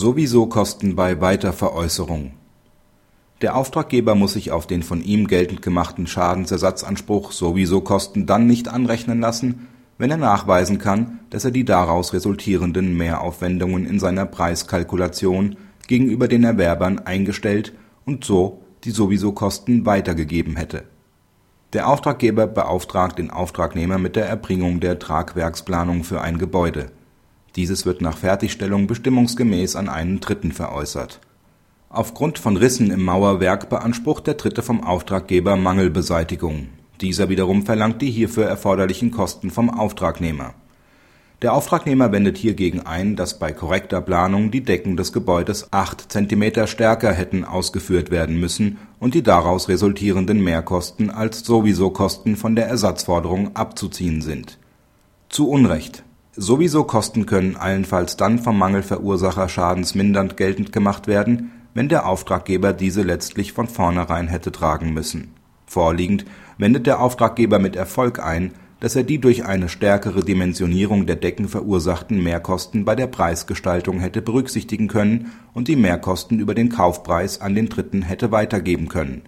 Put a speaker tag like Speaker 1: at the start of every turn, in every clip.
Speaker 1: Sowieso Kosten bei Weiterveräußerung Der Auftraggeber muss sich auf den von ihm geltend gemachten Schadensersatzanspruch Sowieso Kosten dann nicht anrechnen lassen, wenn er nachweisen kann, dass er die daraus resultierenden Mehraufwendungen in seiner Preiskalkulation gegenüber den Erwerbern eingestellt und so die Sowieso Kosten weitergegeben hätte. Der Auftraggeber beauftragt den Auftragnehmer mit der Erbringung der Tragwerksplanung für ein Gebäude dieses wird nach Fertigstellung bestimmungsgemäß an einen Dritten veräußert. Aufgrund von Rissen im Mauerwerk beansprucht der Dritte vom Auftraggeber Mangelbeseitigung. Dieser wiederum verlangt die hierfür erforderlichen Kosten vom Auftragnehmer. Der Auftragnehmer wendet hiergegen ein, dass bei korrekter Planung die Decken des Gebäudes acht Zentimeter stärker hätten ausgeführt werden müssen und die daraus resultierenden Mehrkosten als Sowieso-Kosten von der Ersatzforderung abzuziehen sind. Zu Unrecht Sowieso Kosten können allenfalls dann vom Mangelverursacher schadensmindernd geltend gemacht werden, wenn der Auftraggeber diese letztlich von vornherein hätte tragen müssen. Vorliegend wendet der Auftraggeber mit Erfolg ein, dass er die durch eine stärkere Dimensionierung der Decken verursachten Mehrkosten bei der Preisgestaltung hätte berücksichtigen können und die Mehrkosten über den Kaufpreis an den Dritten hätte weitergeben können.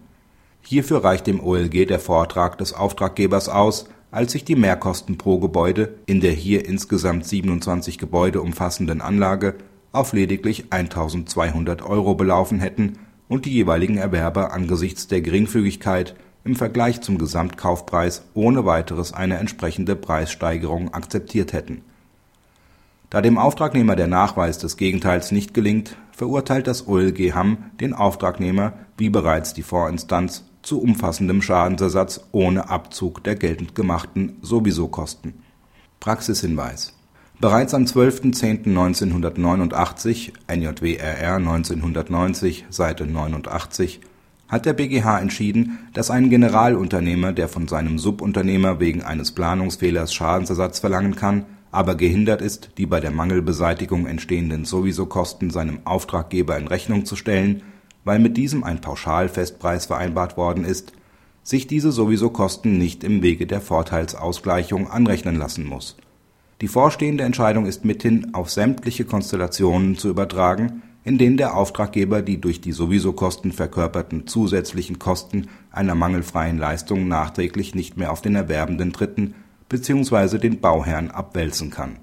Speaker 1: Hierfür reicht dem OLG der Vortrag des Auftraggebers aus als sich die Mehrkosten pro Gebäude in der hier insgesamt 27 Gebäude umfassenden Anlage auf lediglich 1.200 Euro belaufen hätten und die jeweiligen Erwerber angesichts der Geringfügigkeit im Vergleich zum Gesamtkaufpreis ohne weiteres eine entsprechende Preissteigerung akzeptiert hätten. Da dem Auftragnehmer der Nachweis des Gegenteils nicht gelingt, verurteilt das OLG Hamm den Auftragnehmer wie bereits die Vorinstanz zu umfassendem Schadensersatz ohne Abzug der geltend gemachten Sowieso-Kosten. Praxishinweis Bereits am 12.10.1989 NJWRR 1990, Seite 89 hat der BGH entschieden, dass ein Generalunternehmer, der von seinem Subunternehmer wegen eines Planungsfehlers Schadensersatz verlangen kann, aber gehindert ist, die bei der Mangelbeseitigung entstehenden Sowieso-Kosten seinem Auftraggeber in Rechnung zu stellen weil mit diesem ein Pauschalfestpreis vereinbart worden ist, sich diese sowieso Kosten nicht im Wege der Vorteilsausgleichung anrechnen lassen muss. Die vorstehende Entscheidung ist mithin auf sämtliche Konstellationen zu übertragen, in denen der Auftraggeber die durch die sowieso Kosten verkörperten zusätzlichen Kosten einer mangelfreien Leistung nachträglich nicht mehr auf den erwerbenden Dritten bzw. den Bauherrn abwälzen kann